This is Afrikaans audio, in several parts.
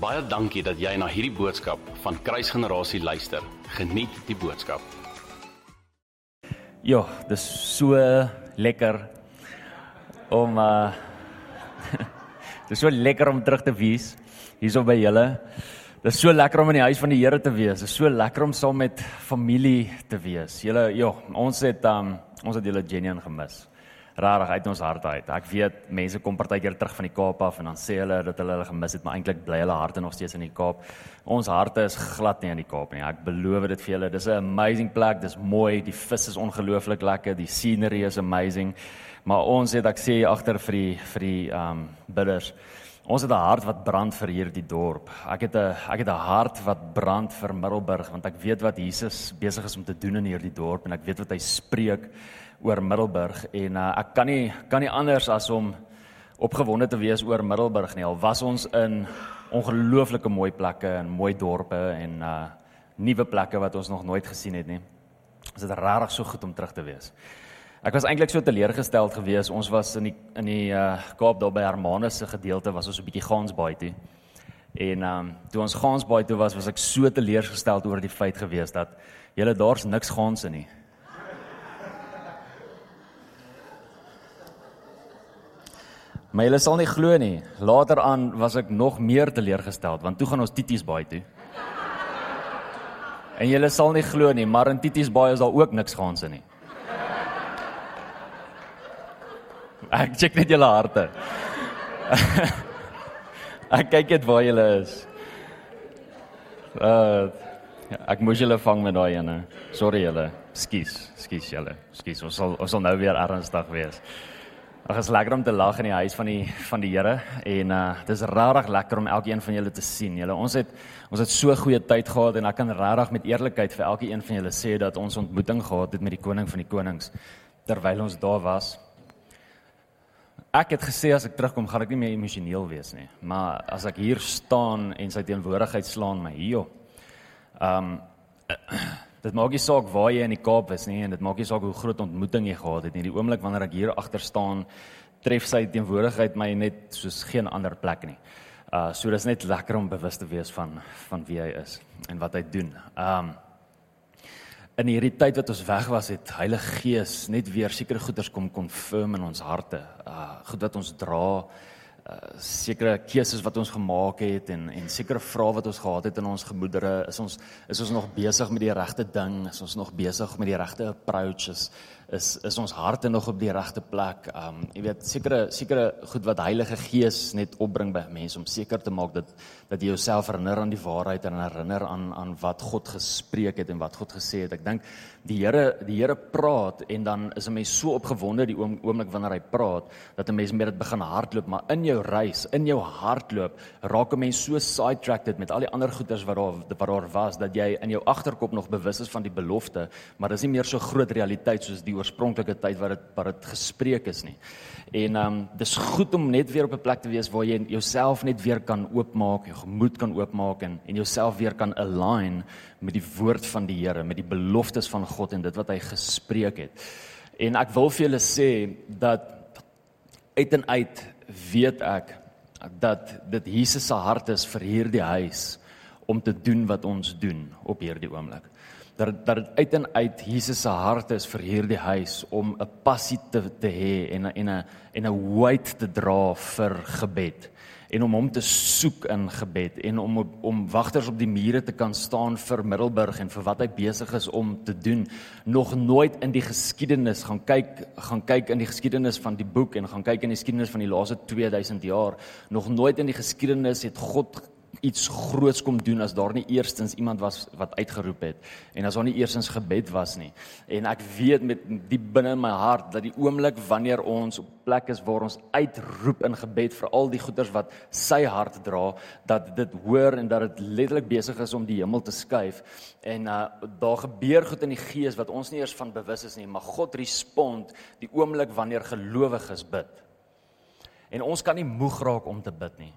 Baie dankie dat jy na hierdie boodskap van Kruisgenerasie luister. Geniet die boodskap. Ja, dis so lekker om uh dis so lekker om terug te wees hierso by julle. Dis so lekker om in die huis van die Here te wees. Dis so lekker om saam met familie te wees. Julle, ja, ons het um ons het julle genuen gemis. Rarig uit ons harte uit. Ek weet mense kom partykeer terug van die Kaap af en dan sê hulle dat hulle hulle gemis het, maar eintlik bly hulle harte nog steeds in die Kaap. Ons harte is glad nie in die Kaap nie. Ek beloof dit vir julle. Dis 'n amazing plek. Dis mooi. Die vis is ongelooflik lekker. Die scenery is amazing. Maar ons het ek sê agter vir die vir die um bidders. Ons het 'n hart wat brand vir hierdie dorp. Ek het 'n ek het 'n hart wat brand vir Middelburg want ek weet wat Jesus besig is om te doen in hierdie dorp en ek weet wat hy spreek oor Middelburg en uh, ek kan nie kan nie anders as om opgewonde te wees oor Middelburg nie. Al was ons in ongelooflike mooi plekke en mooi dorpe en uh nuwe plekke wat ons nog nooit gesien het nie. Dit is regtig so goed om terug te wees. Ek was eintlik so teleurgesteld geweest. Ons was in die in die uh Kaap daar by Hermanus se gedeelte was ons 'n bietjie Gansbaai toe. En um toe ons Gansbaai toe was, was ek so teleurgesteld oor die feit geweest dat julle daar's niks gaanse nie. Maar julle sal nie glo nie. Later aan was ek nog meer teleurgesteld want toe gaan ons Tities Baai toe. En julle sal nie glo nie, maar in Tities Baai is daar ook niks gaanse nie. Ek check net julle harte. ek kyk net waar julle is. Uh ek moes julle vang met daai ene. Sorry julle. Skus, skus julle. Skus. Ons sal ons sal nou weer ernstig wees. Ag is lekker om te lag in die huis van die van die Here en uh dis regtig lekker om elkeen van julle te sien. Julle ons het ons het so goeie tyd gehad en ek kan regtig met eerlikheid vir elkeen van julle sê dat ons ontmoeting gehad het met die koning van die konings terwyl ons daar was. Ek het gesê as ek terugkom gaan ek nie meer emosioneel wees nie, maar as ek hier staan en sy teenwoordigheid slaan my hier. Ehm um, dit maak nie saak waar jy in die Kaap is nie en dit maak nie saak hoe groot ontmoeting jy gehad het nie. Die oomblik wanneer ek hier agter staan, tref sy teenwoordigheid my net soos geen ander plek nie. Uh so dis net lekker om bewus te wees van van wie hy is en wat hy doen. Um, in hierdie tyd wat ons weg was het Heilige Gees net weer sekere goeders kom confirm in ons harte. Uh goed wat ons dra, uh sekere keuses wat ons gemaak het en en sekere vrae wat ons gehad het in ons gemoedere, is ons is ons nog besig met die regte ding? Is ons nog besig met die regte approaches? is is ons harte nog op die regte plek. Um jy weet sekere sekere goed wat Heilige Gees net opbring by mense om seker te maak dat dat jy jouself herinner aan die waarheid en herinner aan aan wat God gespreek het en wat God gesê het. Ek dink die Here die Here praat en dan is 'n mens so opgewonde die oom, oomblik wanneer hy praat dat 'n mens met dit begin hardloop, maar in jou reis, in jou hardloop, raak 'n mens so sidetracked met al die ander goeders wat daar wat daar was dat jy in jou agterkop nog bewus is van die belofte, maar dis nie meer so groot realiteit soos die oorspronklike tyd wat dit wat dit gespreek is nie. En ehm um, dis goed om net weer op 'n plek te wees waar jy jouself net weer kan oopmaak, jou gemoed kan oopmaak en en jouself weer kan align met die woord van die Here, met die beloftes van God en dit wat hy gespreek het. En ek wil vir julle sê dat uit en uit weet ek dat dit Jesus se hart is vir hierdie huis om te doen wat ons doen op hierdie oomblik dat dat dit uit en uit Jesus se hart is vir hierdie huis om 'n passie te te hê en en 'n en 'n weight te dra vir gebed en om hom te soek in gebed en om om wagters op die mure te kan staan vir Middelburg en vir wat hy besig is om te doen. Nog nooit in die geskiedenis gaan kyk gaan kyk in die geskiedenis van die boek en gaan kyk in die geskiedenis van die laaste 2000 jaar. Nog nooit in die geskiedenis het God iets groots kom doen as daar nie eerstens iemand was wat uitgeroep het en as daar nie eerstens gebed was nie. En ek weet met diep binne in my hart dat die oomblik wanneer ons op plek is waar ons uitroep in gebed vir al die goeders wat sy hart dra, dat dit hoor en dat dit letterlik besig is om die hemel te skuif en uh, daar gebeur goed in die gees wat ons nie eers van bewus is nie, maar God respond die oomblik wanneer gelowiges bid. En ons kan nie moeg raak om te bid nie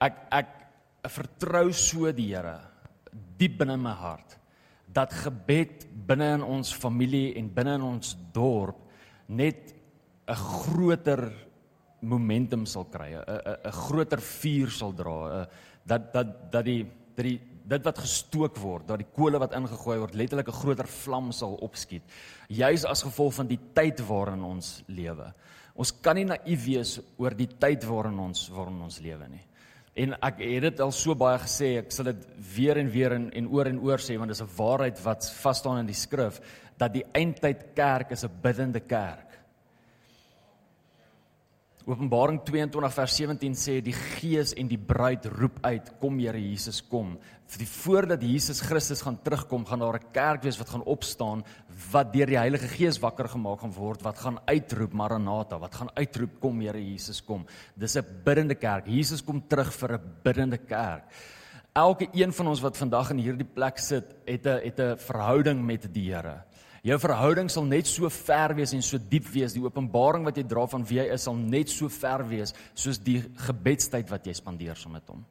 ek ek vertrou so die Here diep binne my hart dat gebed binne in ons familie en binne in ons dorp net 'n groter momentum sal kry, 'n 'n 'n groter vuur sal dra, 'n dat dat dat die dat die dit wat gestook word, dat die kole wat ingegooi word letterlik 'n groter vlam sal opskiet. Juis as gevolg van die tyd waarin ons lewe. Ons kan nie naïef wees oor die tyd waarin ons waarin ons lewe nie. En ek het dit al so baie gesê, ek sal dit weer en weer en, en oor en oor sê want dit is 'n waarheid wat vas staan in die skrif dat die eindtyd kerk is 'n biddende kerk. Openbaring 22 vers 17 sê die Gees en die bruid roep uit kom Here Jesus kom. Voordat Jesus Christus gaan terugkom, gaan daar 'n kerk wees wat gaan opstaan wat deur die Heilige Gees wakker gemaak gaan word wat gaan uitroep Maranatha, wat gaan uitroep kom Here Jesus kom. Dis 'n biddende kerk. Jesus kom terug vir 'n biddende kerk. Elke een van ons wat vandag in hierdie plek sit, het 'n het 'n verhouding met die Here. Jou verhouding sal net so ver wees en so diep wees. Die openbaring wat jy dra van wie hy is sal net so ver wees soos die gebedstyd wat jy spandeer saam met hom.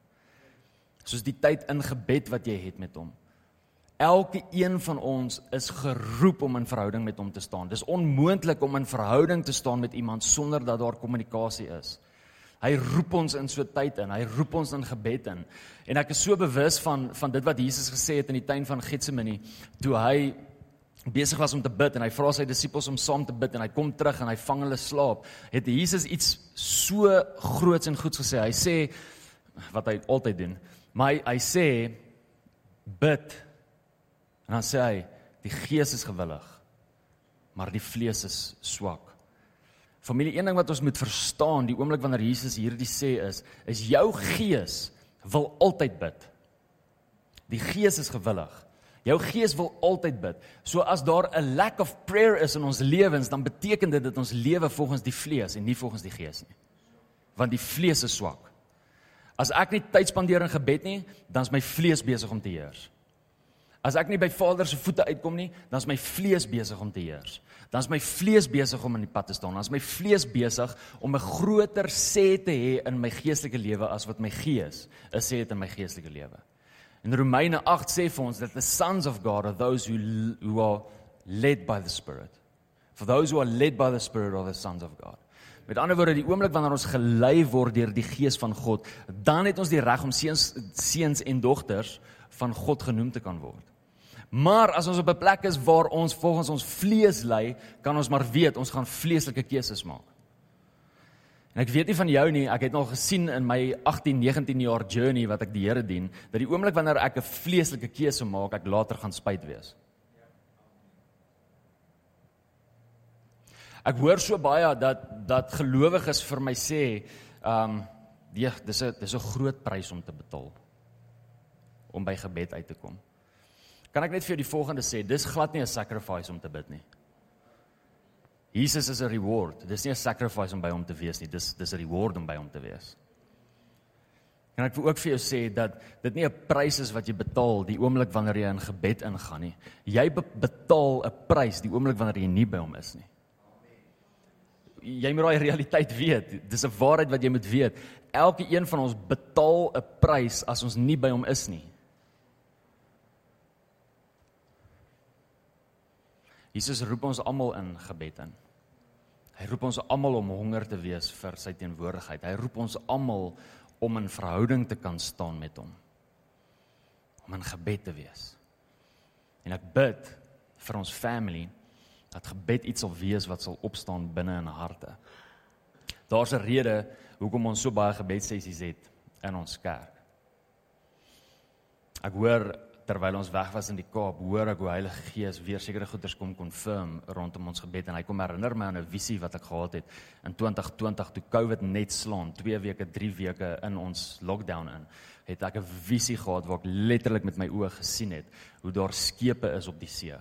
Soos die tyd in gebed wat jy het met hom. Elke een van ons is geroep om in verhouding met hom te staan. Dis onmoontlik om in verhouding te staan met iemand sonder dat daar kommunikasie is. Hy roep ons in so tyd in. Hy roep ons in gebed in. En ek is so bewus van van dit wat Jesus gesê het in die tuin van Getsemane toe hy besig was om te bid en hy vra sy disippels om saam te bid en hy kom terug en hy vang hulle slaap, het Jesus iets so groots en goeds gesê. Hy sê wat hy altyd doen. Maar hy, hy sê bid. En dan sê hy die gees is gewillig, maar die vlees is swak. Familie, een ding wat ons moet verstaan, die oomblik wanneer Jesus hierdie sê is, is jou gees wil altyd bid. Die gees is gewillig, Jou gees wil altyd bid. So as daar 'n lack of prayer is in ons lewens, dan beteken dit dat ons lewe volgens die vlees en nie volgens die gees nie. Want die vlees is swak. As ek nie tyd spandeer in gebed nie, dan is my vlees besig om te heers. As ek nie by Vader se voete uitkom nie, dan is my vlees besig om te heers. Dan is my vlees besig om in die pad te staan. Dan is my vlees besig om 'n groter sê te hê in my geestelike lewe as wat my gees 'n sê het in my geestelike lewe. In Romeine 8 sê vir ons dat the sons of God are those who who are led by the Spirit. For those who are led by the Spirit are the sons of God. Met ander woorde, die oomblik wanneer ons gelei word deur die Gees van God, dan het ons die reg om seuns seuns en dogters van God genoem te kan word. Maar as ons op 'n plek is waar ons volgens ons vlees lei, kan ons maar weet ons gaan vleeslike keuses maak. En ek weet nie van jou nie, ek het nog gesien in my 18, 19 jaar journey wat ek die Here dien, dat die oomblik wanneer ek 'n vleeslike keuse maak, ek later gaan spyt wees. Ek hoor so baie dat dat gelowiges vir my sê, ehm, um, ja, dis 'n dis 'n groot prys om te betaal om by gebed uit te kom. Kan ek net vir jou die volgende sê, dis glad nie 'n sacrifice om te bid nie. Jesus is 'n reward. Dis nie 'n sacrifice om by hom te wees nie. Dis dis 'n reward om by hom te wees. En ek wil ook vir jou sê dat dit nie 'n prys is wat jy betaal die oomblik wanneer jy in gebed ingaan nie. Jy be betaal 'n prys die oomblik wanneer jy nie by hom is nie. Jy moet daai realiteit weet. Dis 'n waarheid wat jy moet weet. Elke een van ons betaal 'n prys as ons nie by hom is nie. Jesus roep ons almal in gebed in. Hy roep ons almal om honger te wees vir sy teenwoordigheid. Hy roep ons almal om in verhouding te kan staan met hom. Om in gebed te wees. En ek bid vir ons family dat gebed iets sal wees wat sal opstaan binne in harte. Daar's 'n rede hoekom ons so baie gebedsessies het in ons kerk. Ek hoor terwyl ons weg was in die Kaap, hoor ek hoe Heilige Gees weer sekere goeders kom confirm rondom ons gebed en hy kom herinner my aan 'n visie wat ek gehad het in 2020 toe COVID net slaan, 2 weke, 3 weke in ons lockdown in. Het ek 'n visie gehad waar ek letterlik met my oë gesien het hoe daar skepe is op die see.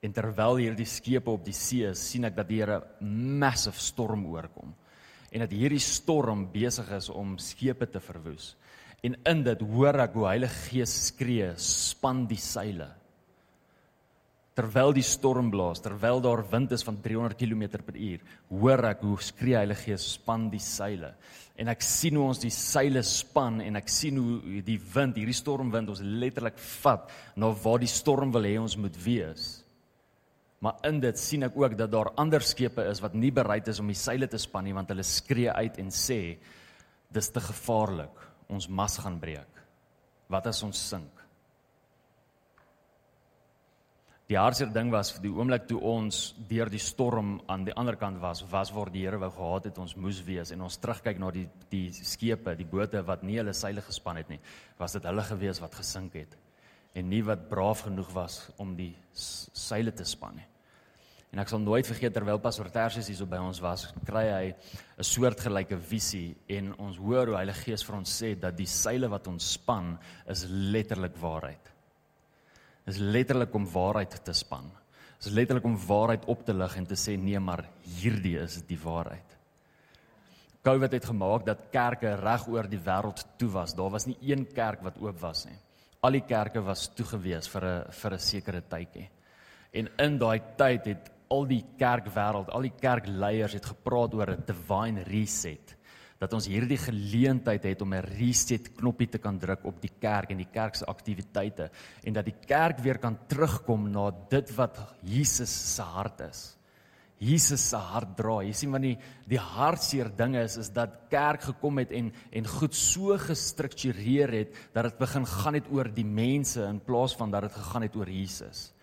En terwyl hierdie skepe op die see is, sien ek dat die Here massive storm oorkom en dat hierdie storm besig is om skepe te verwoes. En in dit hoor ek hoe Heilige Gees skree, span die seile. Terwyl die storm blaas, terwyl daar wind is van 300 km/h, hoor ek hoe skree Heilige Gees, span die seile. En ek sien hoe ons die seile span en ek sien hoe die wind, hierdie stormwind ons letterlik vat na waar die storm wil hê ons moet wees. Maar in dit sien ek ook dat daar ander skepe is wat nie bereid is om die seile te span nie want hulle skree uit en sê dis te gevaarlik ons mas gaan breek? Wat as ons sink? Die hartseer ding was vir die oomblik toe ons deur die storm aan die ander kant was, was waar die Here wou gehad het ons moes wees en ons terugkyk na die die skepe, die bote wat nie hulle seile gespan het nie, was dit hulle gewees wat gesink het en nie wat braaf genoeg was om die seile te span nie. En ek sal nooit vergeet terwyl Pastor Tersius hier so by ons was, kry hy 'n soortgelyke visie en ons hoor hoe Heilige Gees vir ons sê dat die seile wat ons span is letterlik waarheid is letterlik om waarheid te span. Is letterlik om waarheid op te lig en te sê nee, maar hierdie is die waarheid. COVID het gemaak dat kerke reg oor die wêreld toe was. Daar was nie een kerk wat oop was nie. Al die kerke was toegewees vir 'n vir 'n sekere tydjie. En in daai tyd het al die kerkwêreld, al die kerkleiers het gepraat oor 'n divine reset dat ons hierdie geleentheid het om 'n reset knoppie te kan druk op die kerk en die kerk se aktiwiteite en dat die kerk weer kan terugkom na dit wat Jesus se hart is. Jesus se hart dra. Jy sien wanneer die, die hartseer dinge is is dat kerk gekom het en en goed so gestruktureer het dat dit begin gaan net oor die mense in plaas van dat dit gegaan het oor Jesus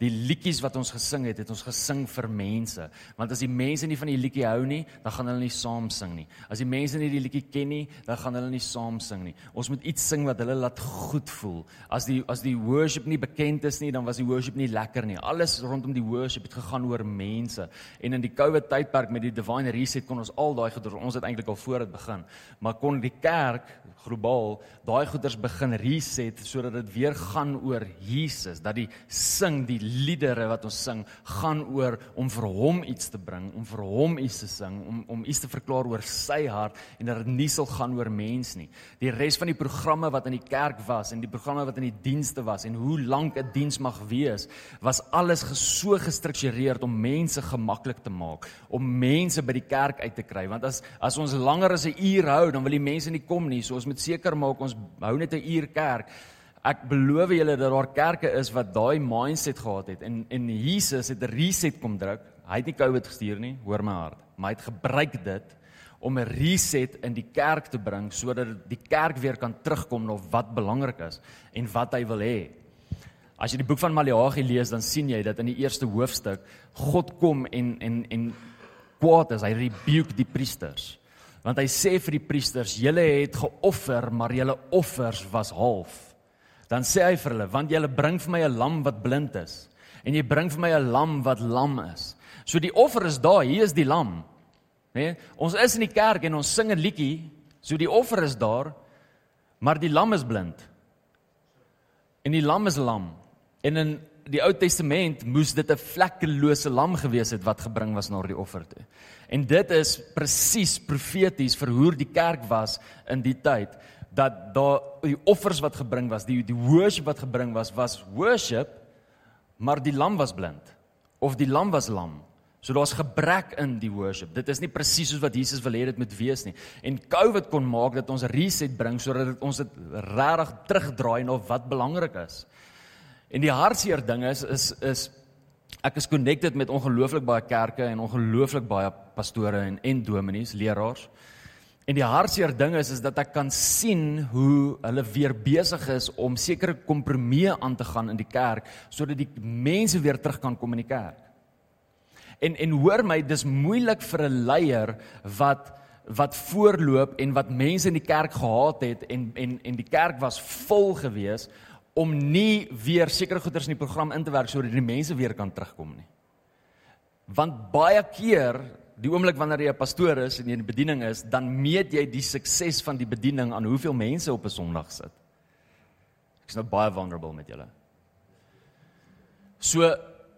die liedjies wat ons gesing het, het ons gesing vir mense. Want as die mense nie van die liedjie hou nie, dan gaan hulle nie saam sing nie. As die mense nie die liedjie ken nie, dan gaan hulle nie saam sing nie. Ons moet iets sing wat hulle laat goed voel. As die as die worship nie bekend is nie, dan was die worship nie lekker nie. Alles rondom die worship het gegaan oor mense. En in die COVID tydperk met die divine reset kon ons al daai gedoen. Ons het eintlik al voor dit begin. Maar kon die kerk globaal daai goeders begin reset sodat dit weer gaan oor Jesus, dat die sing, die liedere wat ons sing, gaan oor om vir hom iets te bring, om vir hom iets te sing, om om iets te verklaar oor sy hart en dat dit nie sal gaan oor mens nie. Die res van die programme wat in die kerk was en die programme wat in die dienste was en hoe lank 'n diens mag wees, was alles so gestruktureer om mense gemaklik te maak, om mense by die kerk uit te kry, want as as ons langer as 'n uur hou, dan wil die mense nie kom nie. So ons moet seker maak ons hou net 'n uur kerk. Ek beloof julle dat daar kerke is wat daai mindset gehad het en en Jesus het 'n reset kom druk. Hy het nie COVID gestuur nie, hoor my hart, maar hy het gebruik dit om 'n reset in die kerk te bring sodat die kerk weer kan terugkom na wat belangrik is en wat hy wil hê. As jy die boek van Maleagi lees, dan sien jy dat in die eerste hoofstuk God kom en en en kwaad is, hy rebuke die priesters. Want hy sê vir die priesters, julle het geoffer, maar julle offers was half dan sê hy vir hulle want julle bring vir my 'n lam wat blind is en jy bring vir my 'n lam wat lam is. So die offer is daar, hier is die lam. Né? Nee? Ons is in die kerk en ons sing 'n liedjie, so die offer is daar, maar die lam is blind. En die lam is lam. En in die Ou Testament moes dit 'n vlekkelose lam gewees het wat gebring was na die offer toe. En dit is presies profeties vir hoe die kerk was in die tyd dat daar die offers wat gebring was, die die worship wat gebring was, was worship, maar die lam was blind of die lam was lam. So daar's gebrek in die worship. Dit is nie presies soos wat Jesus wil hê dit moet wees nie. En COVID kon maak dat ons reset bring sodat dit ons dit regtig terugdraai na wat belangrik is. En die hartseer ding is is is ek is connected met ongelooflik baie kerke en ongelooflik baie pastore en en dominees, leraars. En die hartseer ding is is dat ek kan sien hoe hulle weer besig is om sekere kompromieë aan te gaan in die kerk sodat die mense weer terug kan kom in die kerk. En en hoor my, dis moeilik vir 'n leier wat wat voorloop en wat mense in die kerk gehaat het en en en die kerk was vol gewees om nie weer sekere goeders in die program in te werk sodat die mense weer kan terugkom nie. Want baie keer die oomblik wanneer jy 'n pastoor is en jy in die bediening is, dan meet jy die sukses van die bediening aan hoeveel mense op 'n Sondag sit. Ek's nou baie vulnerable met julle. So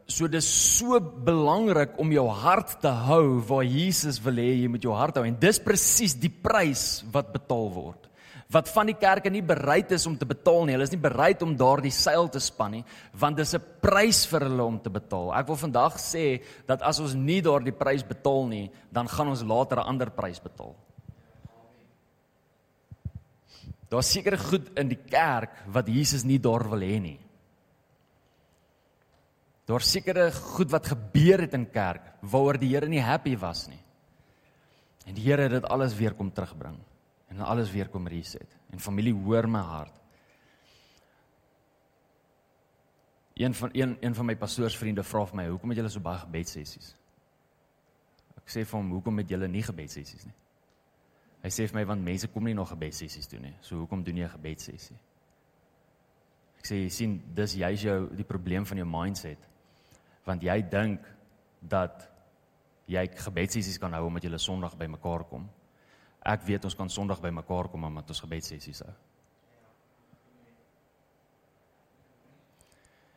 so dis so belangrik om jou hart te hou waar Jesus wil hê jy moet jou hart hou en dis presies die prys wat betaal word wat van die kerke nie bereid is om te betaal nie. Hulle is nie bereid om daardie seil te span nie, want dis 'n prys vir hulle om te betaal. Ek wil vandag sê dat as ons nie daardie prys betaal nie, dan gaan ons later 'n ander prys betaal. Daar's sekere goed in die kerk wat Jesus nie daar wil hê nie. Daar's sekere goed wat gebeur het in kerk waaroor die Here nie happy was nie. En die Here het dit alles weer kom terugbring en alles weer kom reset. En familie, hoor my hart. Een van een een van my pastoorsvriende vra vir my, "Hoekom het julle so baie gebedsessies?" Ek sê vir hom, "Hoekom het julle nie gebedsessies nie?" Hy sê vir my, "Want mense kom nie nog gebedsessies doen nie. So hoekom doen jy 'n gebedsessie?" Ek sê, "Jy sien, dis juist jou die probleem van jou mindset. Want jy dink dat jy gebedsessies kan hou omdat jy Sondag by mekaar kom. Ek weet ons kan Sondag by mekaar kom omdat ons gebedsessies hou.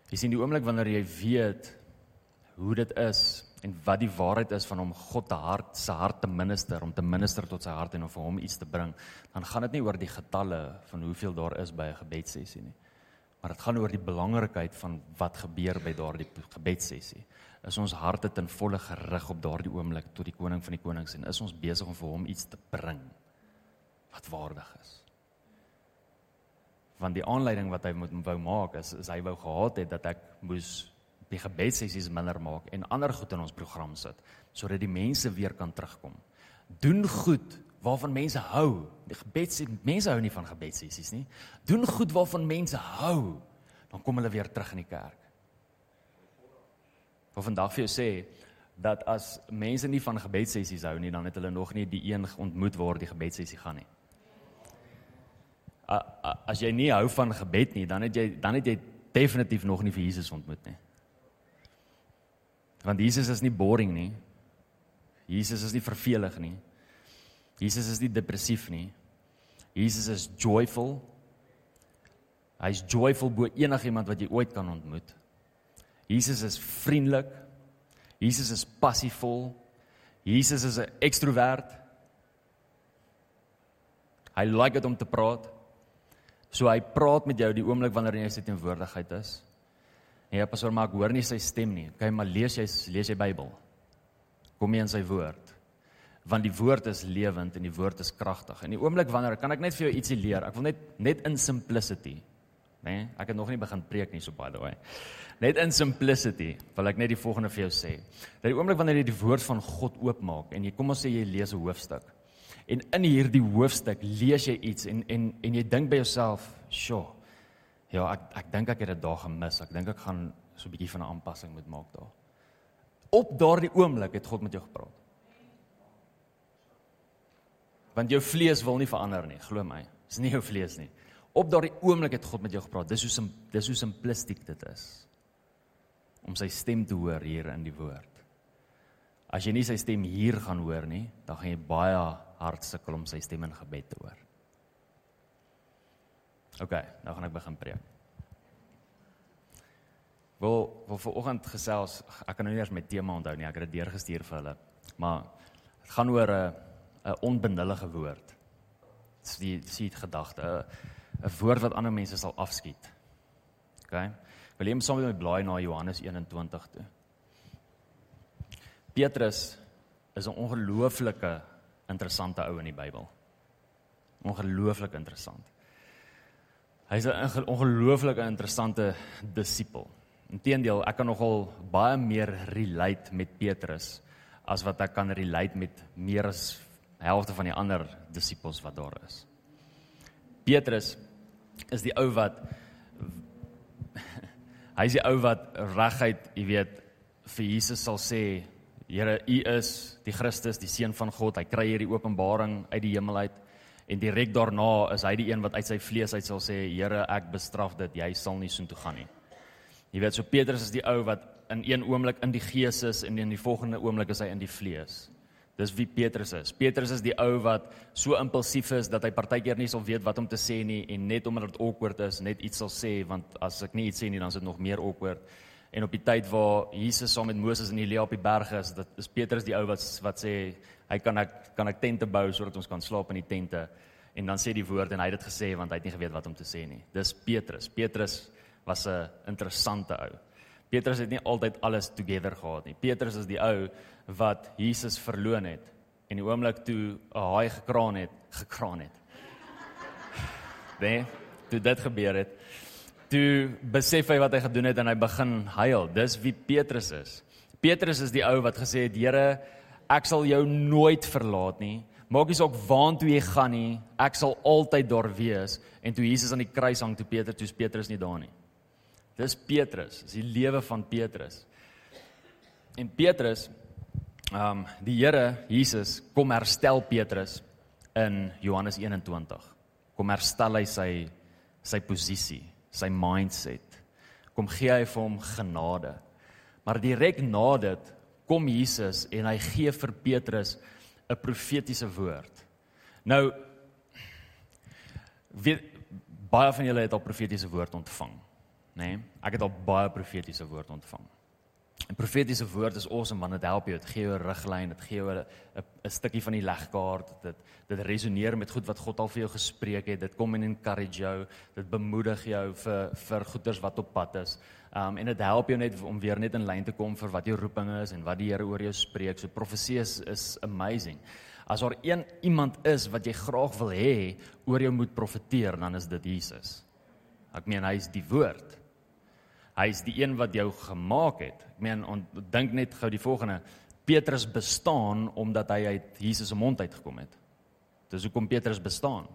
Jy sien die oomblik wanneer jy weet hoe dit is en wat die waarheid is van om God te hart se hart te minister, om te minister tot sy hart en om vir hom iets te bring, dan gaan dit nie oor die getalle van hoeveel daar is by 'n gebedssessie nie. Maar dit gaan oor die belangrikheid van wat gebeur by daardie gebedssessie. Is ons harte ten volle gerig op daardie oomblik tot die koning van die konings en is ons besig om vir hom iets te bring wat waardig is? want die aanleiding wat hy moet wou maak is is hy wou gehad het dat ek moes die gebedsessies minder maak en ander goed in ons program sit sodat die mense weer kan terugkom. Doen goed waarvan mense hou. Die gebeds mense hou nie van gebedsessies nie. Doen goed waarvan mense hou. Dan kom hulle weer terug in die kerk. Wat vandag vir jou sê dat as mense nie van gebedsessies hou nie, dan het hulle nog nie die een ontmoet waar die gebedsessie gaan nie as jy nie hou van gebed nie, dan het jy dan het jy definitief nog nie vir Jesus ontmoet nie. Want Jesus is nie boring nie. Jesus is nie vervelig nie. Jesus is nie depressief nie. Jesus is joyful. Hy's joyful bo enigiemand wat jy ooit kan ontmoet. Jesus is vriendelik. Jesus is passievol. Jesus is 'n ekstrovert. Hy like dit om te praat. So hy praat met jou die oomblik wanneer jy in sy teenwoordigheid is. En jy pasoor maar ek hoor nie sy stem nie. Kyk maar lees jy lees jy Bybel. Kom jy in sy woord? Want die woord is lewend en die woord is kragtig. In die oomblik wanneer kan ek net vir jou ietsie leer. Ek wil net net in simplicity, né? Nee, ek het nog nie begin preek nie so by the way. Net in simplicity wil ek net die volgende vir jou sê. Dat die oomblik wanneer jy die woord van God oopmaak en jy kom ons sê jy lees 'n hoofstuk En in hierdie hoofstuk lees jy iets en en en jy dink by jouself, "Sjoe. Ja, ek ek dink ek het dit daar gemis. Ek dink ek gaan so 'n bietjie van 'n aanpassing moet maak daar." Op daardie oomblik het God met jou gepraat. Want jou vlees wil nie verander nie, glo my. Dis nie jou vlees nie. Op daardie oomblik het God met jou gepraat. Dis hoe sim dis hoe simplistiek dit is om sy stem te hoor hier in die woord. As jy nie sy stem hier gaan hoor nie, dan gaan jy baie hart sukkel om sy stem in gebed te hoor. OK, nou gaan ek begin preek. Wel, wel vanoggend gesels, ek kan nou nie eers my tema onthou nie, ek het dit deurgestuur vir hulle. Maar dit gaan oor 'n 'n onbenullige woord. Dis die sien gedagte, woord wat ander mense sal afskiet. OK. Wil jy saam met my blaai na Johannes 21 toe? Petrus is 'n ongelooflike interessante ou in die Bybel. Ongelooflik interessant. Hy's 'n ongelooflike interessante disipel. Inteendeel, ek kan nogal baie meer relate met Petrus as wat ek kan relate met meer as helfte van die ander disipels wat daar is. Petrus is die ou wat hy's die ou wat reguit, jy weet, vir Jesus sal sê Here, U is die Christus, die seun van God. Hy kry hierdie openbaring uit die hemel uit en direk daarna is hy die een wat uit sy vlees uit sal sê, Here, ek bestraf dit. Jy sal nie soontoe gaan nie. Jy weet, so Petrus is die ou wat in een oomblik in die gees is en in die volgende oomblik is hy in die vlees. Dis wie Petrus is. Petrus is die ou wat so impulsief is dat hy partykeer nie sal weet wat om te sê nie en net omdat dit awkward is, net iets sal sê want as ek nie iets sê nie dan is dit nog meer awkward. En op die tyd waar Jesus saam met Moses en Elia op die berg is, dit is Petrus die ou wat wat sê hy kan ek kan ek tente bou sodat ons kan slaap in die tente. En dan sê die woord en hy het dit gesê want hy het nie geweet wat om te sê nie. Dis Petrus. Petrus was 'n interessante ou. Petrus het nie altyd alles together gehad nie. Petrus is die ou wat Jesus verloon het en die oomblik toe 'n haai gekraan het, gekraan het. Nee, toe dit gebeur het, toe besef hy wat hy gedoen het en hy begin huil. Dis wie Petrus is. Petrus is die ou wat gesê het: "Here, ek sal jou nooit verlaat nie, maak nie saak waartoe jy gaan nie, ek sal altyd daar wees. En toe Jesus aan die kruis hang toe Petrus, toe's Petrus nie daar nie. Dis Petrus, dis die lewe van Petrus. En Petrus, ehm um, die Here Jesus kom herstel Petrus in Johannes 21. Kom herstel hy sy sy posisie, sy mindset. Kom gee hy vir hom genade. Maar direk na dit kom Jesus en hy gee vir Petrus 'n profetiese woord. Nou weet baie van julle het al profetiese woord ontvang, nê? Nee? Ek het al baie profetiese woord ontvang. 'n Profetiese woord is awesome want dit help jou, dit gee jou 'n riglyn, dit gee jou 'n 'n stukkie van die legkaart, dit dit resoneer met goed wat God al vir jou gespreek het. Dit kom en encourage jou, dit bemoedig jou vir vir goeders wat op pad is. Um en dit help jou net om weer net in lyn te kom vir wat jou roeping is en wat die Here oor jou spreek. So profesie is, is amazing. As daar een iemand is wat jy graag wil hê oor jou moet profeteer, dan is dit Jesus. Ek meen hy is die woord. Hy is die een wat jou gemaak het. Ek meen dink net gou die volgende. Petrus bestaan omdat hy uit Jesus se mond uitgekom het. Dis hoekom Petrus bestaan.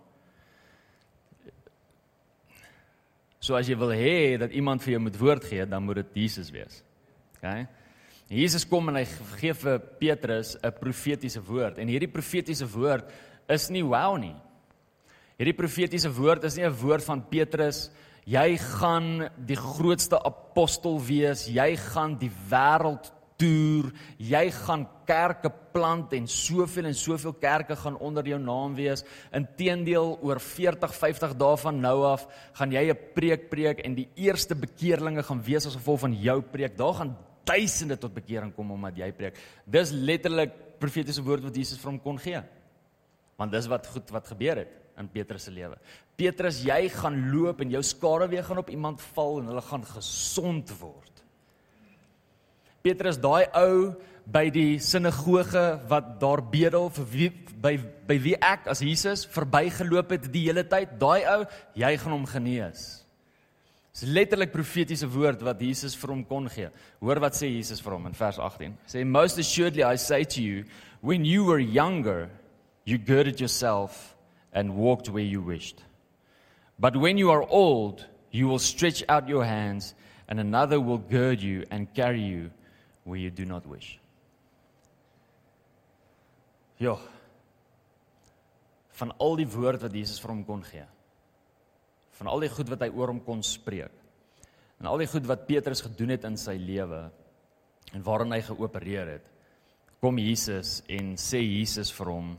So as jy wil hê dat iemand vir jou moet woord gee, dan moet dit Jesus wees. OK? Jesus kom en hy gee vir Petrus 'n profetiese woord en hierdie profetiese woord is nie wow nie. Hierdie profetiese woord is nie 'n woord van Petrus jy gaan die grootste apostel wees, jy gaan die wêreld toer, jy gaan kerke plant en soveel en soveel kerke gaan onder jou naam wees. Inteendeel oor 40, 50 dae van nou af gaan jy 'n preek preek en die eerste bekeerlinge gaan wees as gevolg van jou preek. Daar gaan duisende tot bekering kom omdat jy preek. Dis letterlik profetiese woord wat Jesus vir hom kon gee. Want dis wat goed wat gebeur het in Petrus se lewe. Petrus, jy gaan loop en jou skare weer gaan op iemand val en hulle gaan gesond word. Petrus, daai ou by die sinagoge wat daar bedel vir wie by by wie ek as Jesus verbygeloop het die hele tyd, daai ou, jy gaan hom genees. Dis letterlik profetiese woord wat Jesus vir hom kon gee. Hoor wat sê Jesus vir hom in vers 18. Sê most assuredly I say to you, when you were younger, you girded yourself and walked where you wished. But when you are old, you will stretch out your hands, and another will gird you and carry you where you do not wish. Ja. Van al die woord wat Jesus vir hom kon gee. Van al die goed wat hy oor hom kon spreek. En al die goed wat Petrus gedoen het in sy lewe en waarin hy geopereer het. Kom Jesus en sê Jesus vir hom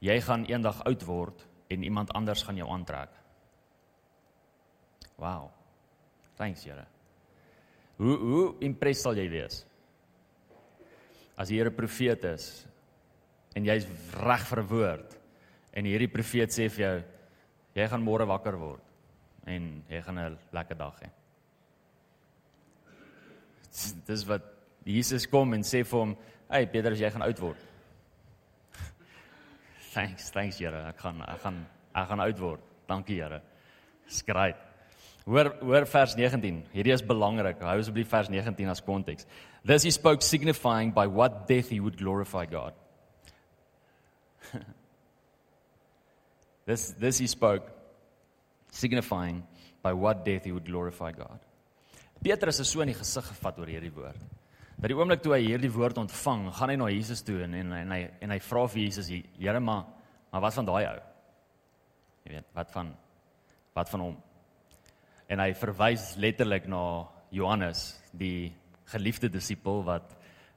jy gaan eendag oud word en iemand anders gaan jou aantrek. Wow. Thanks, Here. Hoe hoe impressed sal jy wees? As die Here profeet is en jy's reg vir 'n woord en hierdie profeet sê vir jou jy gaan môre wakker word en jy gaan 'n lekker dag hê. Dis wat Jesus kom en sê vir hom, "Hey Petrus, jy gaan oud word." Thanks, thanks Here. Ek gaan ek gaan ek gaan oud word. Dankie Here. Skryt. Hoor hoor vers 19. Hierdie is belangrik. Hou asseblief vers 19 as konteks. This he spoke signifying by what death he would glorify God. this this he spoke signifying by what death he would glorify God. Petrus is so in die gesig gevat oor hierdie woord dat die oomblik toe hy hierdie woord ontvang, gaan hy na Jesus toe en en, en hy en hy vra vir Jesus, Here, maar maar wat van daai ou? Jy weet, wat van wat van hom? En hy verwys letterlik na Johannes, die geliefde disipel wat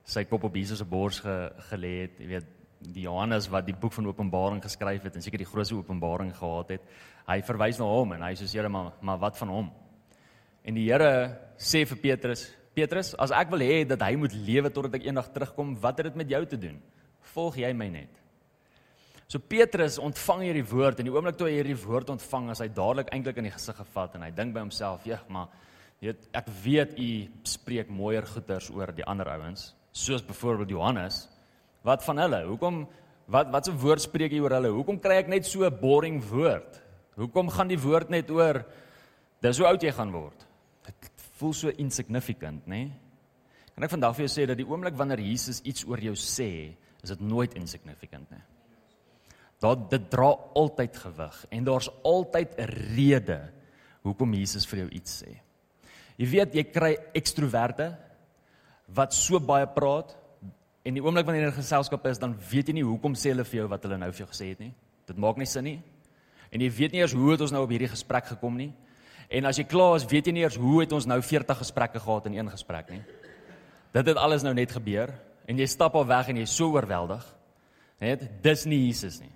sy kop op Jesus se bors ge, gelê het, jy weet, die Johannes wat die boek van Openbaring geskryf het en seker die grootste openbaring gehad het. Hy verwys na hom en hy sê, Here, maar maar wat van hom? En die Here sê vir Petrus, Petrus, as ek wil hê dat hy moet lewe totdat ek eendag terugkom, wat het dit met jou te doen? Volg jy my net? So Petrus ontvang hierdie woord en die oomblik toe hy hierdie woord ontvang, as hy dadelik eintlik in die gesig gevat en hy dink by homself, "Ja, maar weet ek weet u spreek mooier goeters oor die ander ouens, soos byvoorbeeld Johannes. Wat van hulle? Hoekom wat wat 'n woord spreek jy oor hulle? Hoekom kry ek net so 'n boring woord? Hoekom gaan die woord net oor dis hoe oud jy gaan word? Voel so insignificant, nê? Nee? Kan ek vandag vir jou sê dat die oomblik wanneer Jesus iets oor jou sê, is dit nooit insignificant nie. Daar dit dra altyd gewig en daar's altyd 'n rede hoekom Jesus vir jou iets sê. Jy weet jy kry ekstroverte wat so baie praat en die oomblik wanneer jy in geselskap is dan weet jy nie hoekom sê hulle vir jou wat hulle nou vir jou gesê het nie. Dit maak nie sin nie. En jy weet nie eers hoe het ons nou op hierdie gesprek gekom nie. En as jy klaar is, weet jy nie eers hoe het ons nou 40 gesprekke gehad in een gesprek nie. Dit het alles nou net gebeur en jy stap al weg en jy's so oorweldig. Net dis nie Jesus nie.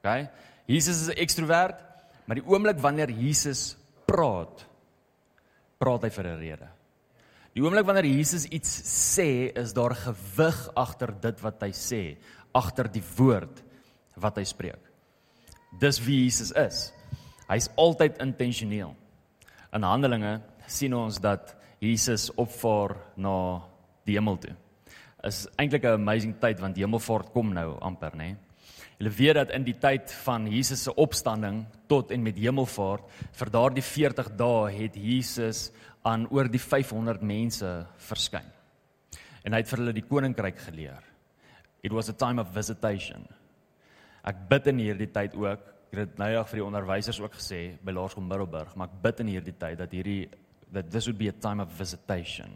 OK? Jesus is 'n ekstrovert, maar die oomblik wanneer Jesus praat, praat hy vir 'n rede. Die oomblik wanneer Jesus iets sê, is daar gewig agter dit wat hy sê, agter die woord wat hy spreek. Dis wie Jesus is. Hy's altyd intentioneel. In Handelinge sien ons dat Jesus opvaar na die hemel toe. Is eintlik 'n amazing tyd want die hemelvaart kom nou amper, nê? Nee? Hulle weet dat in die tyd van Jesus se opstanding tot en met hemelvaart vir daardie 40 dae het Jesus aan oor die 500 mense verskyn. En hy het vir hulle die koninkryk geleer. It was a time of visitation. Ek bid in hierdie tyd ook, ek het nou ja vir die onderwysers ook gesê by Laerskool Middelburg, maar ek bid in hierdie tyd dat hierdie that this would be a time of visitation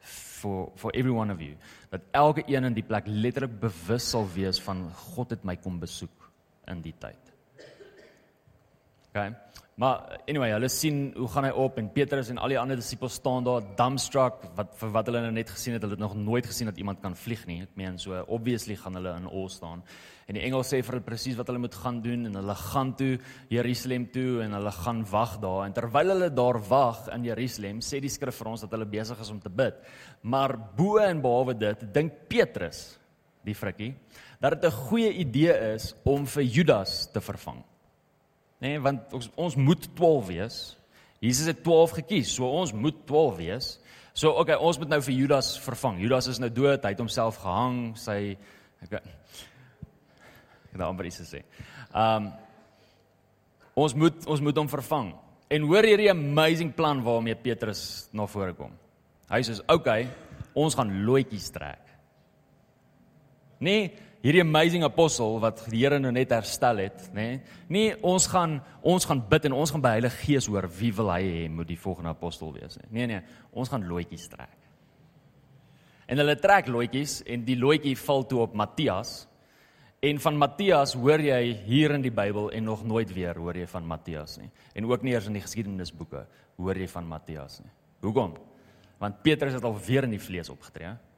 for for every one of you dat elke een in die plek letterlik bewus sal wees van God het my kom besoek in die tyd. Okay. Maar anyway, hulle sien hoe gaan hy op en Petrus en al die ander disippels staan daar dumbstruck wat vir wat hulle nou net gesien het, hulle het nog nooit gesien dat iemand kan vlieg nie. Ek meen so obviously gaan hulle in awe staan. En die engel sê vir hulle presies wat hulle moet gaan doen en hulle gaan toe Jerusalem toe en hulle gaan wag daar. En terwyl hulle daar wag in Jerusalem, sê die skrif vir ons dat hulle besig is om te bid. Maar bo en behalwe dit, dink Petrus, die frikkie, dat dit 'n goeie idee is om vir Judas te vervang nê, nee, want ons ons moet 12 wees. Jesus het 12 gekies, so ons moet 12 wees. So okay, ons moet nou vir Judas vervang. Judas is nou dood, hy het homself gehang, sy ek ek het amper iets gesê. Um ons moet ons moet hom vervang. En hoor hierdie amazing plan waarmee Petrus na vore kom. Hy sê, "Oké, ons gaan loetjies trek." Nee, hierdie amazing apostel wat die Here nou net herstel het, nê? Nee, nie ons gaan ons gaan bid en ons gaan by Heilige Gees hoor wie wil hy hê moet die volgende apostel wees nie. Nee nee, ons gaan loetjies trek. En hulle trek loetjies en die loetjie val toe op Matthias. En van Matthias hoor jy hier in die Bybel en nog nooit weer hoor jy van Matthias nie. En ook nie eers in die geskiedenisboeke hoor jy van Matthias nie. Hoekom? Want Petrus het al weer in die vlees opgetree, hè?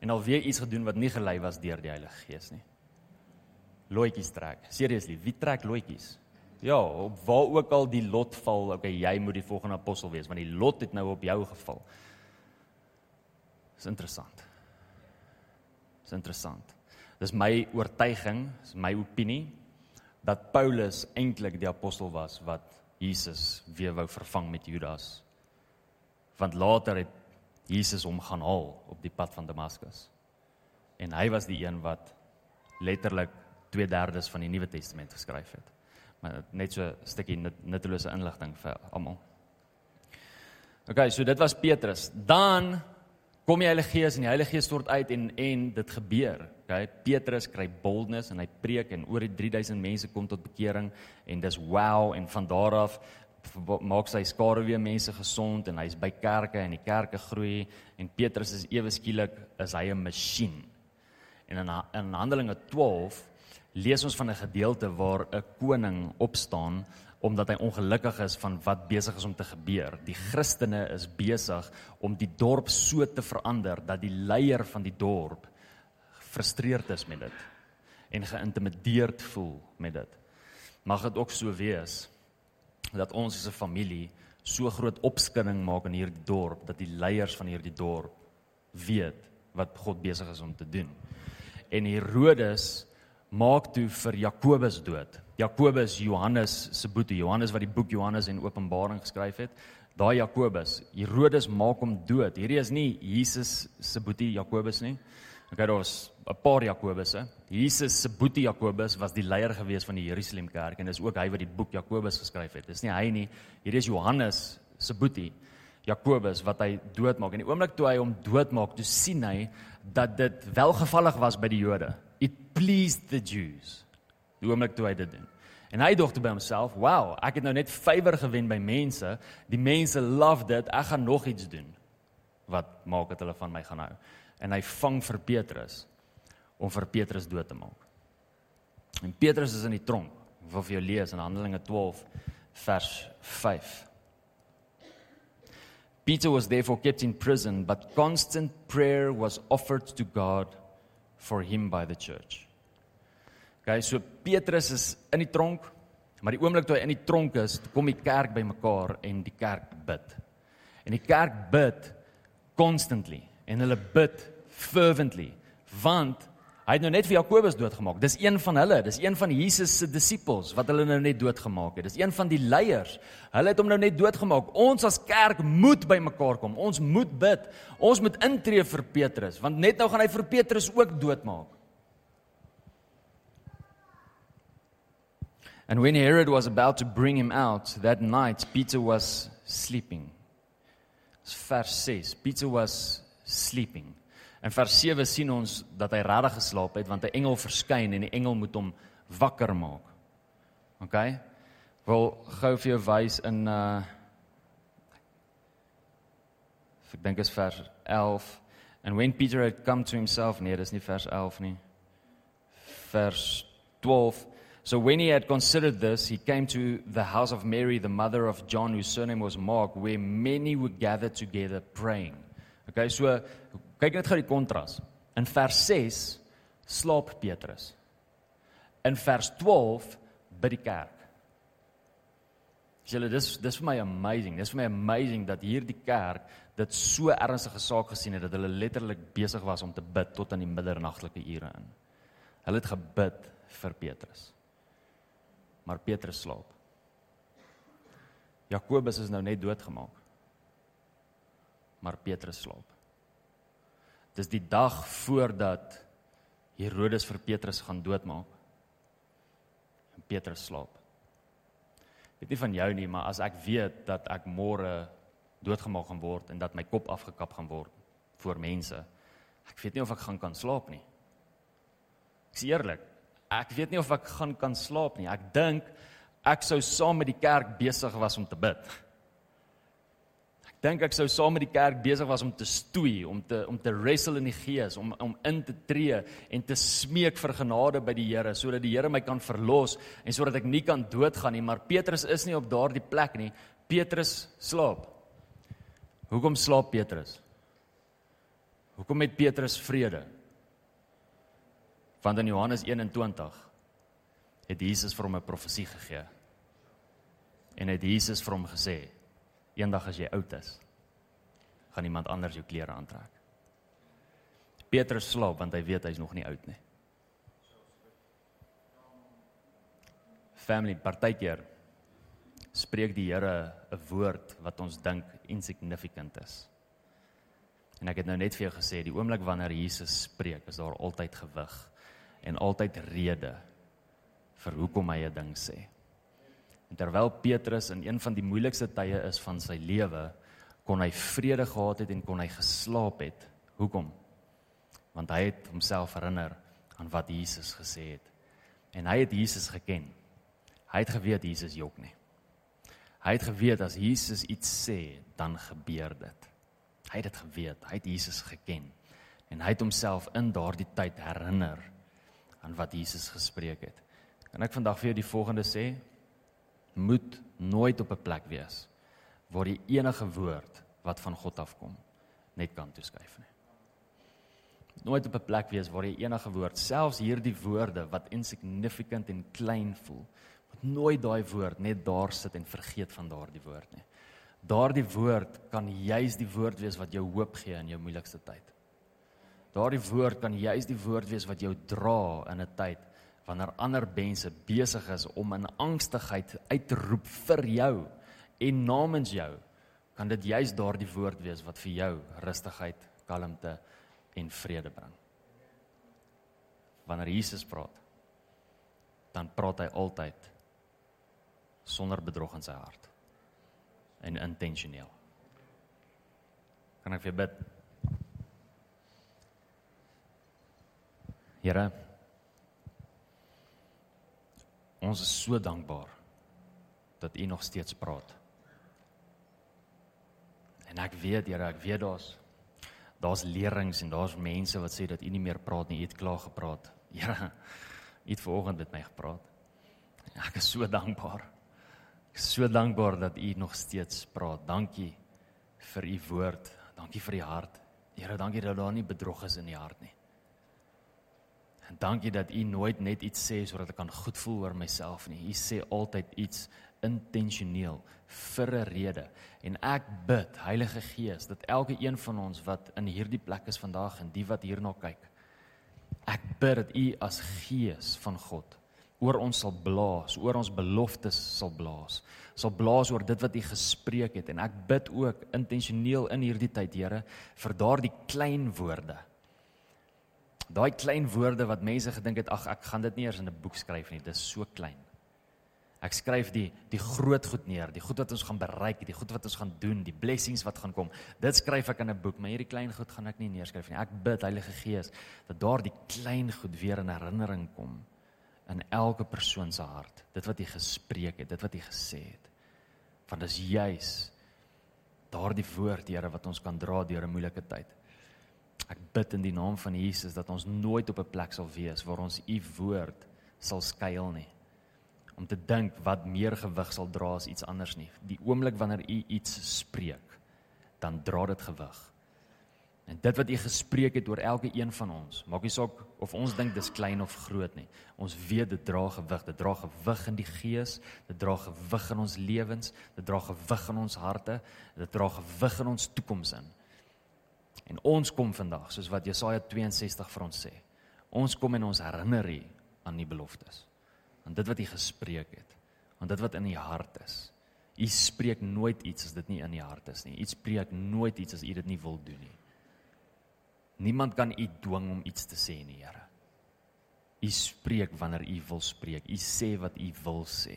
En alweer iets gedoen wat nie gelei was deur die Heilige Gees nie. Loetjies trek. Seriously, wie trek loetjies? Ja, op waar ook al die lot val, okay, jy moet die volgende apostel wees want die lot het nou op jou geval. Dis interessant. Dis interessant. Dis my oortuiging, is my opinie dat Paulus eintlik die apostel was wat Jesus weer wou vervang met Judas. Want later het Jesus hom gaan haal op die pad van Damaskus. En hy was die een wat letterlik 2/3 van die Nuwe Testament geskryf het. Maar net so 'n stukkie nuttelose inligting vir almal. OK, so dit was Petrus. Dan kom die Heilige Gees en die Heilige Gees stort uit en en dit gebeur. OK, Petrus kry boldness en hy preek en oor die 3000 mense kom tot bekering en dis wow en van daar af maak sy skare weer mense gesond en hy's by kerke en die kerke groei en Petrus is ewe skielik is hy 'n masjien. En in in Handelinge 12 lees ons van 'n gedeelte waar 'n koning opstaan omdat hy ongelukkig is van wat besig is om te gebeur. Die Christene is besig om die dorp so te verander dat die leier van die dorp frustreerd is met dit en geïntimideerd voel met dit. Mag dit ook so wees dat ons as 'n familie so groot opskudding maak in hierdie dorp dat die leiers van hierdie dorp weet wat God besig is om te doen. En Herodes maak toe vir Jakobus dood. Jakobus Johannes se boetie, Johannes wat die boek Johannes en Openbaring geskryf het. Daai Jakobus, Herodes maak hom dood. Hierdie is nie Jesus se boetie Jakobus nie. Okay, daar was 'n paar Jakobusse. Jesus se boetie Jakobus was die leier gewees van die Jerusalem kerk en dis ook hy wat die boek Jakobus geskryf het. Dis nie hy nie. Hier is Johannes se boetie Jakobus wat hy doodmaak. En die oomblik toe hy hom doodmaak, toe sien hy dat dit welgevallig was by die Jode. It pleased the Jews. Die oomblik toe hy dit doen. En hy dink toe by homself, "Wow, ek het nou net favour gewen by mense. Die mense love dit. Ek gaan nog iets doen." Wat maak dit hulle van my gaan hou? En hy vang vir Petrus om vir Petrus dood te maak. En Petrus is in die tronk. Ek wil vir jou lees in Handelinge 12 vers 5. Peter was therefore kept in prison, but constant prayer was offered to God for him by the church. Okay, so Petrus is in die tronk, maar die oomblik toe hy in die tronk is, kom die kerk bymekaar en die kerk bid. En die kerk bid constantly en hulle bid fervently, want Hy het nou net vir Jakobus doodgemaak. Dis een van hulle, dis een van Jesus se disippels wat hulle nou net doodgemaak het. Dis een van die leiers. Hulle het hom nou net doodgemaak. Ons as kerk moet bymekaar kom. Ons moet bid. Ons moet intree vir Petrus, want net nou gaan hy vir Petrus ook doodmaak. And when Herod was about to bring him out that night, Peter was sleeping. Vers 6. Peter was sleeping. In vers 7 sien ons dat hy regtig geslaap het want 'n engel verskyn en die engel moet hom wakker maak. OK? Wil gou vir jou wys in uh ek dink is vers 11 and when Peter had come to himself nee dis nie vers 11 nie vers 12 so when he had considered this he came to the house of Mary the mother of John whose surname was Mark where many were gathered together praying okay so Kyk net gou die kontras. In vers 6 slaap Petrus. In vers 12 bid die kerk. Julle dis dis vir my amazing. Dis vir my amazing dat hierdie kerk dit so ernstige saak gesien het dat hulle letterlik besig was om te bid tot aan die middernagtelike ure in. Hulle het gebid vir Petrus. Maar Petrus slaap. Jakobus is nou net doodgemaak. Maar Petrus slaap. Dis die dag voordat Herodes vir Petrus gaan doodmaak. En Petrus slaap. Weet nie van jou nie, maar as ek weet dat ek môre doodgemaak gaan word en dat my kop afgekap gaan word voor mense, ek weet nie of ek gaan kan slaap nie. Ek sê eerlik, ek weet nie of ek gaan kan slaap nie. Ek dink ek sou saam met die kerk besig was om te bid dink ek sou saam met die kerk besig was om te stoei, om te om te wrestle in die gees, om om in te tree en te smeek vir genade by die Here sodat die Here my kan verlos en sodat ek nie kan doodgaan nie, maar Petrus is nie op daardie plek nie. Petrus slaap. Hoekom slaap Petrus? Hoekom het Petrus vrede? Want in Johannes 21 het Jesus vir hom 'n profesie gegee. En het Jesus vir hom gesê: Eendag as jy oud is, gaan iemand anders jou klere aantrek. Petrus slaap want hy weet hy's nog nie oud nie. Family partykeer spreek die Here 'n woord wat ons dink insignificant is. En ek het nou net vir jou gesê die oomblik wanneer Jesus spreek, is daar altyd gewig en altyd rede vir hoekom hy 'n ding sê. En terwyl Petrus in een van die moeilikste tye is van sy lewe, kon hy vrede gehad het en kon hy geslaap het. Hoekom? Want hy het homself herinner aan wat Jesus gesê het. En hy het Jesus geken. Hy het geweet Jesus jok nie. Hy het geweet as Jesus iets sê, dan gebeur dit. Hy het dit geweet. Hy het Jesus geken. En hy het homself in daardie tyd herinner aan wat Jesus gespreek het. Kan ek vandag vir jou die volgende sê? Moet nooit op 'n plek wees waar die enige woord wat van God afkom net kan toeskuif nie. Nooit op 'n plek wees waar die enige woord, selfs hierdie woorde wat insignificant en klein voel, moet nooit daai woord net daar sit en vergeet van daardie woord nie. Daardie woord kan juis die woord wees wat jou hoop gee in jou moeilikste tyd. Daardie woord kan juis die woord wees wat jou dra in 'n tyd wanneer ander mense besig is om in angstigheid uit te roep vir jou en namens jou kan dit juis daardie woord wees wat vir jou rustigheid, kalmte en vrede bring. Wanneer Jesus praat, dan praat hy altyd sonder bedrog in sy hart en intentioneel. Kan ek vir bid? Here Ons is so dankbaar dat U nog steeds praat. En ek weet, Here, ek weet daar's daar's leerings en daar's mense wat sê dat U nie meer praat nie, U het klaar gepraat. Here, U het vanoggend met my gepraat. Ek is so dankbaar. Ek is so dankbaar dat U nog steeds praat. Dankie vir U woord. Dankie vir die hart. Here, dankie dat daar nie bedrog is in die hart nie. En dankie dat U nooit net iets sê sodat ek kan goed voel oor myself nie. U sê altyd iets intentioneel vir 'n rede. En ek bid, Heilige Gees, dat elke een van ons wat in hierdie plek is vandag en die wat hierna kyk, ek bid dat U as Gees van God oor ons sal blaas, oor ons beloftes sal blaas. Sal blaas oor dit wat U gespreek het en ek bid ook intentioneel in hierdie tyd, Here, vir daardie klein woorde. Daai klein woorde wat mense gedink het, ag ek gaan dit nie eers in 'n boek skryf nie, dit is so klein. Ek skryf die die groot goed neer, die goed wat ons gaan bereik, die goed wat ons gaan doen, die blessings wat gaan kom. Dit skryf ek in 'n boek, maar hierdie klein goed gaan ek nie neerskryf nie. Ek bid Heilige Gees dat daardie klein goed weer in herinnering kom in elke persoon se hart. Dit wat jy gespreek het, dit wat jy gesê het. Want dis juis daardie woord, Here, wat ons kan dra deur 'n moeilike tyd. Ek bid in die naam van Jesus dat ons nooit op 'n plek sal wees waar ons u woord sal skuil nie om te dink wat meer gewig sal dra as iets anders nie. Die oomblik wanneer u iets spreek, dan dra dit gewig. En dit wat u gespreek het oor elke een van ons, maak nie saak of ons dink dis klein of groot nie. Ons weet dit dra gewig, dit dra gewig in die gees, dit dra gewig in ons lewens, dit dra gewig in ons harte, dit dra gewig in ons toekoms in. En ons kom vandag, soos wat Jesaja 62 vir ons sê. Ons kom en ons herinner U aan die beloftes aan dit wat hy gespreek het, aan dit wat in die hart is. U spreek nooit iets as dit nie in die hart is nie. U spreek nooit iets as u dit nie wil doen nie. Niemand kan u dwing om iets te sê nie, Here. U spreek wanneer u wil spreek. U sê wat u wil sê.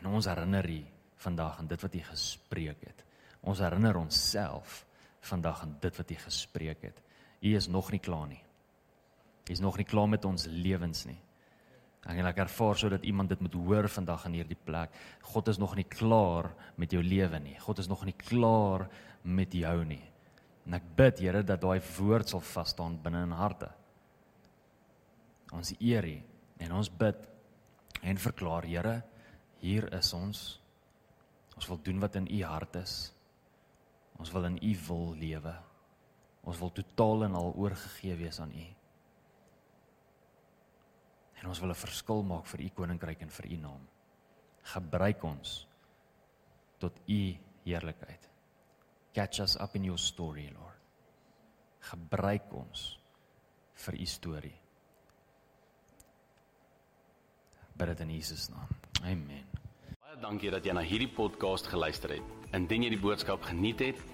En ons herinner u vandag aan dit wat u gespreek het. Ons herinner onsself vandag aan dit wat u gespreek het. U is nog nie klaar nie. U is nog nie klaar met ons lewens nie. Ek wil ervaar sodat iemand dit moet hoor vandag in hierdie plek. God is nog nie klaar met jou lewe nie. God is nog nie klaar met jou nie. En ek bid Here dat daai woord sal vas staan binne in harte. Ons eer U en ons bid en verklaar Here, hier is ons. Ons wil doen wat in U hart is. Ons wil in U wil lewe. Ons wil totaal en al oorgegee wees aan U. En ons wil 'n verskil maak vir u koninkryk en vir u naam. Gebruik ons tot u heerlikheid. Catch us up in your story, Lord. Gebruik ons vir u storie. Bid dit in Jesus naam. Amen. Baie dankie dat jy na hierdie podcast geluister het. Indien jy die boodskap geniet het,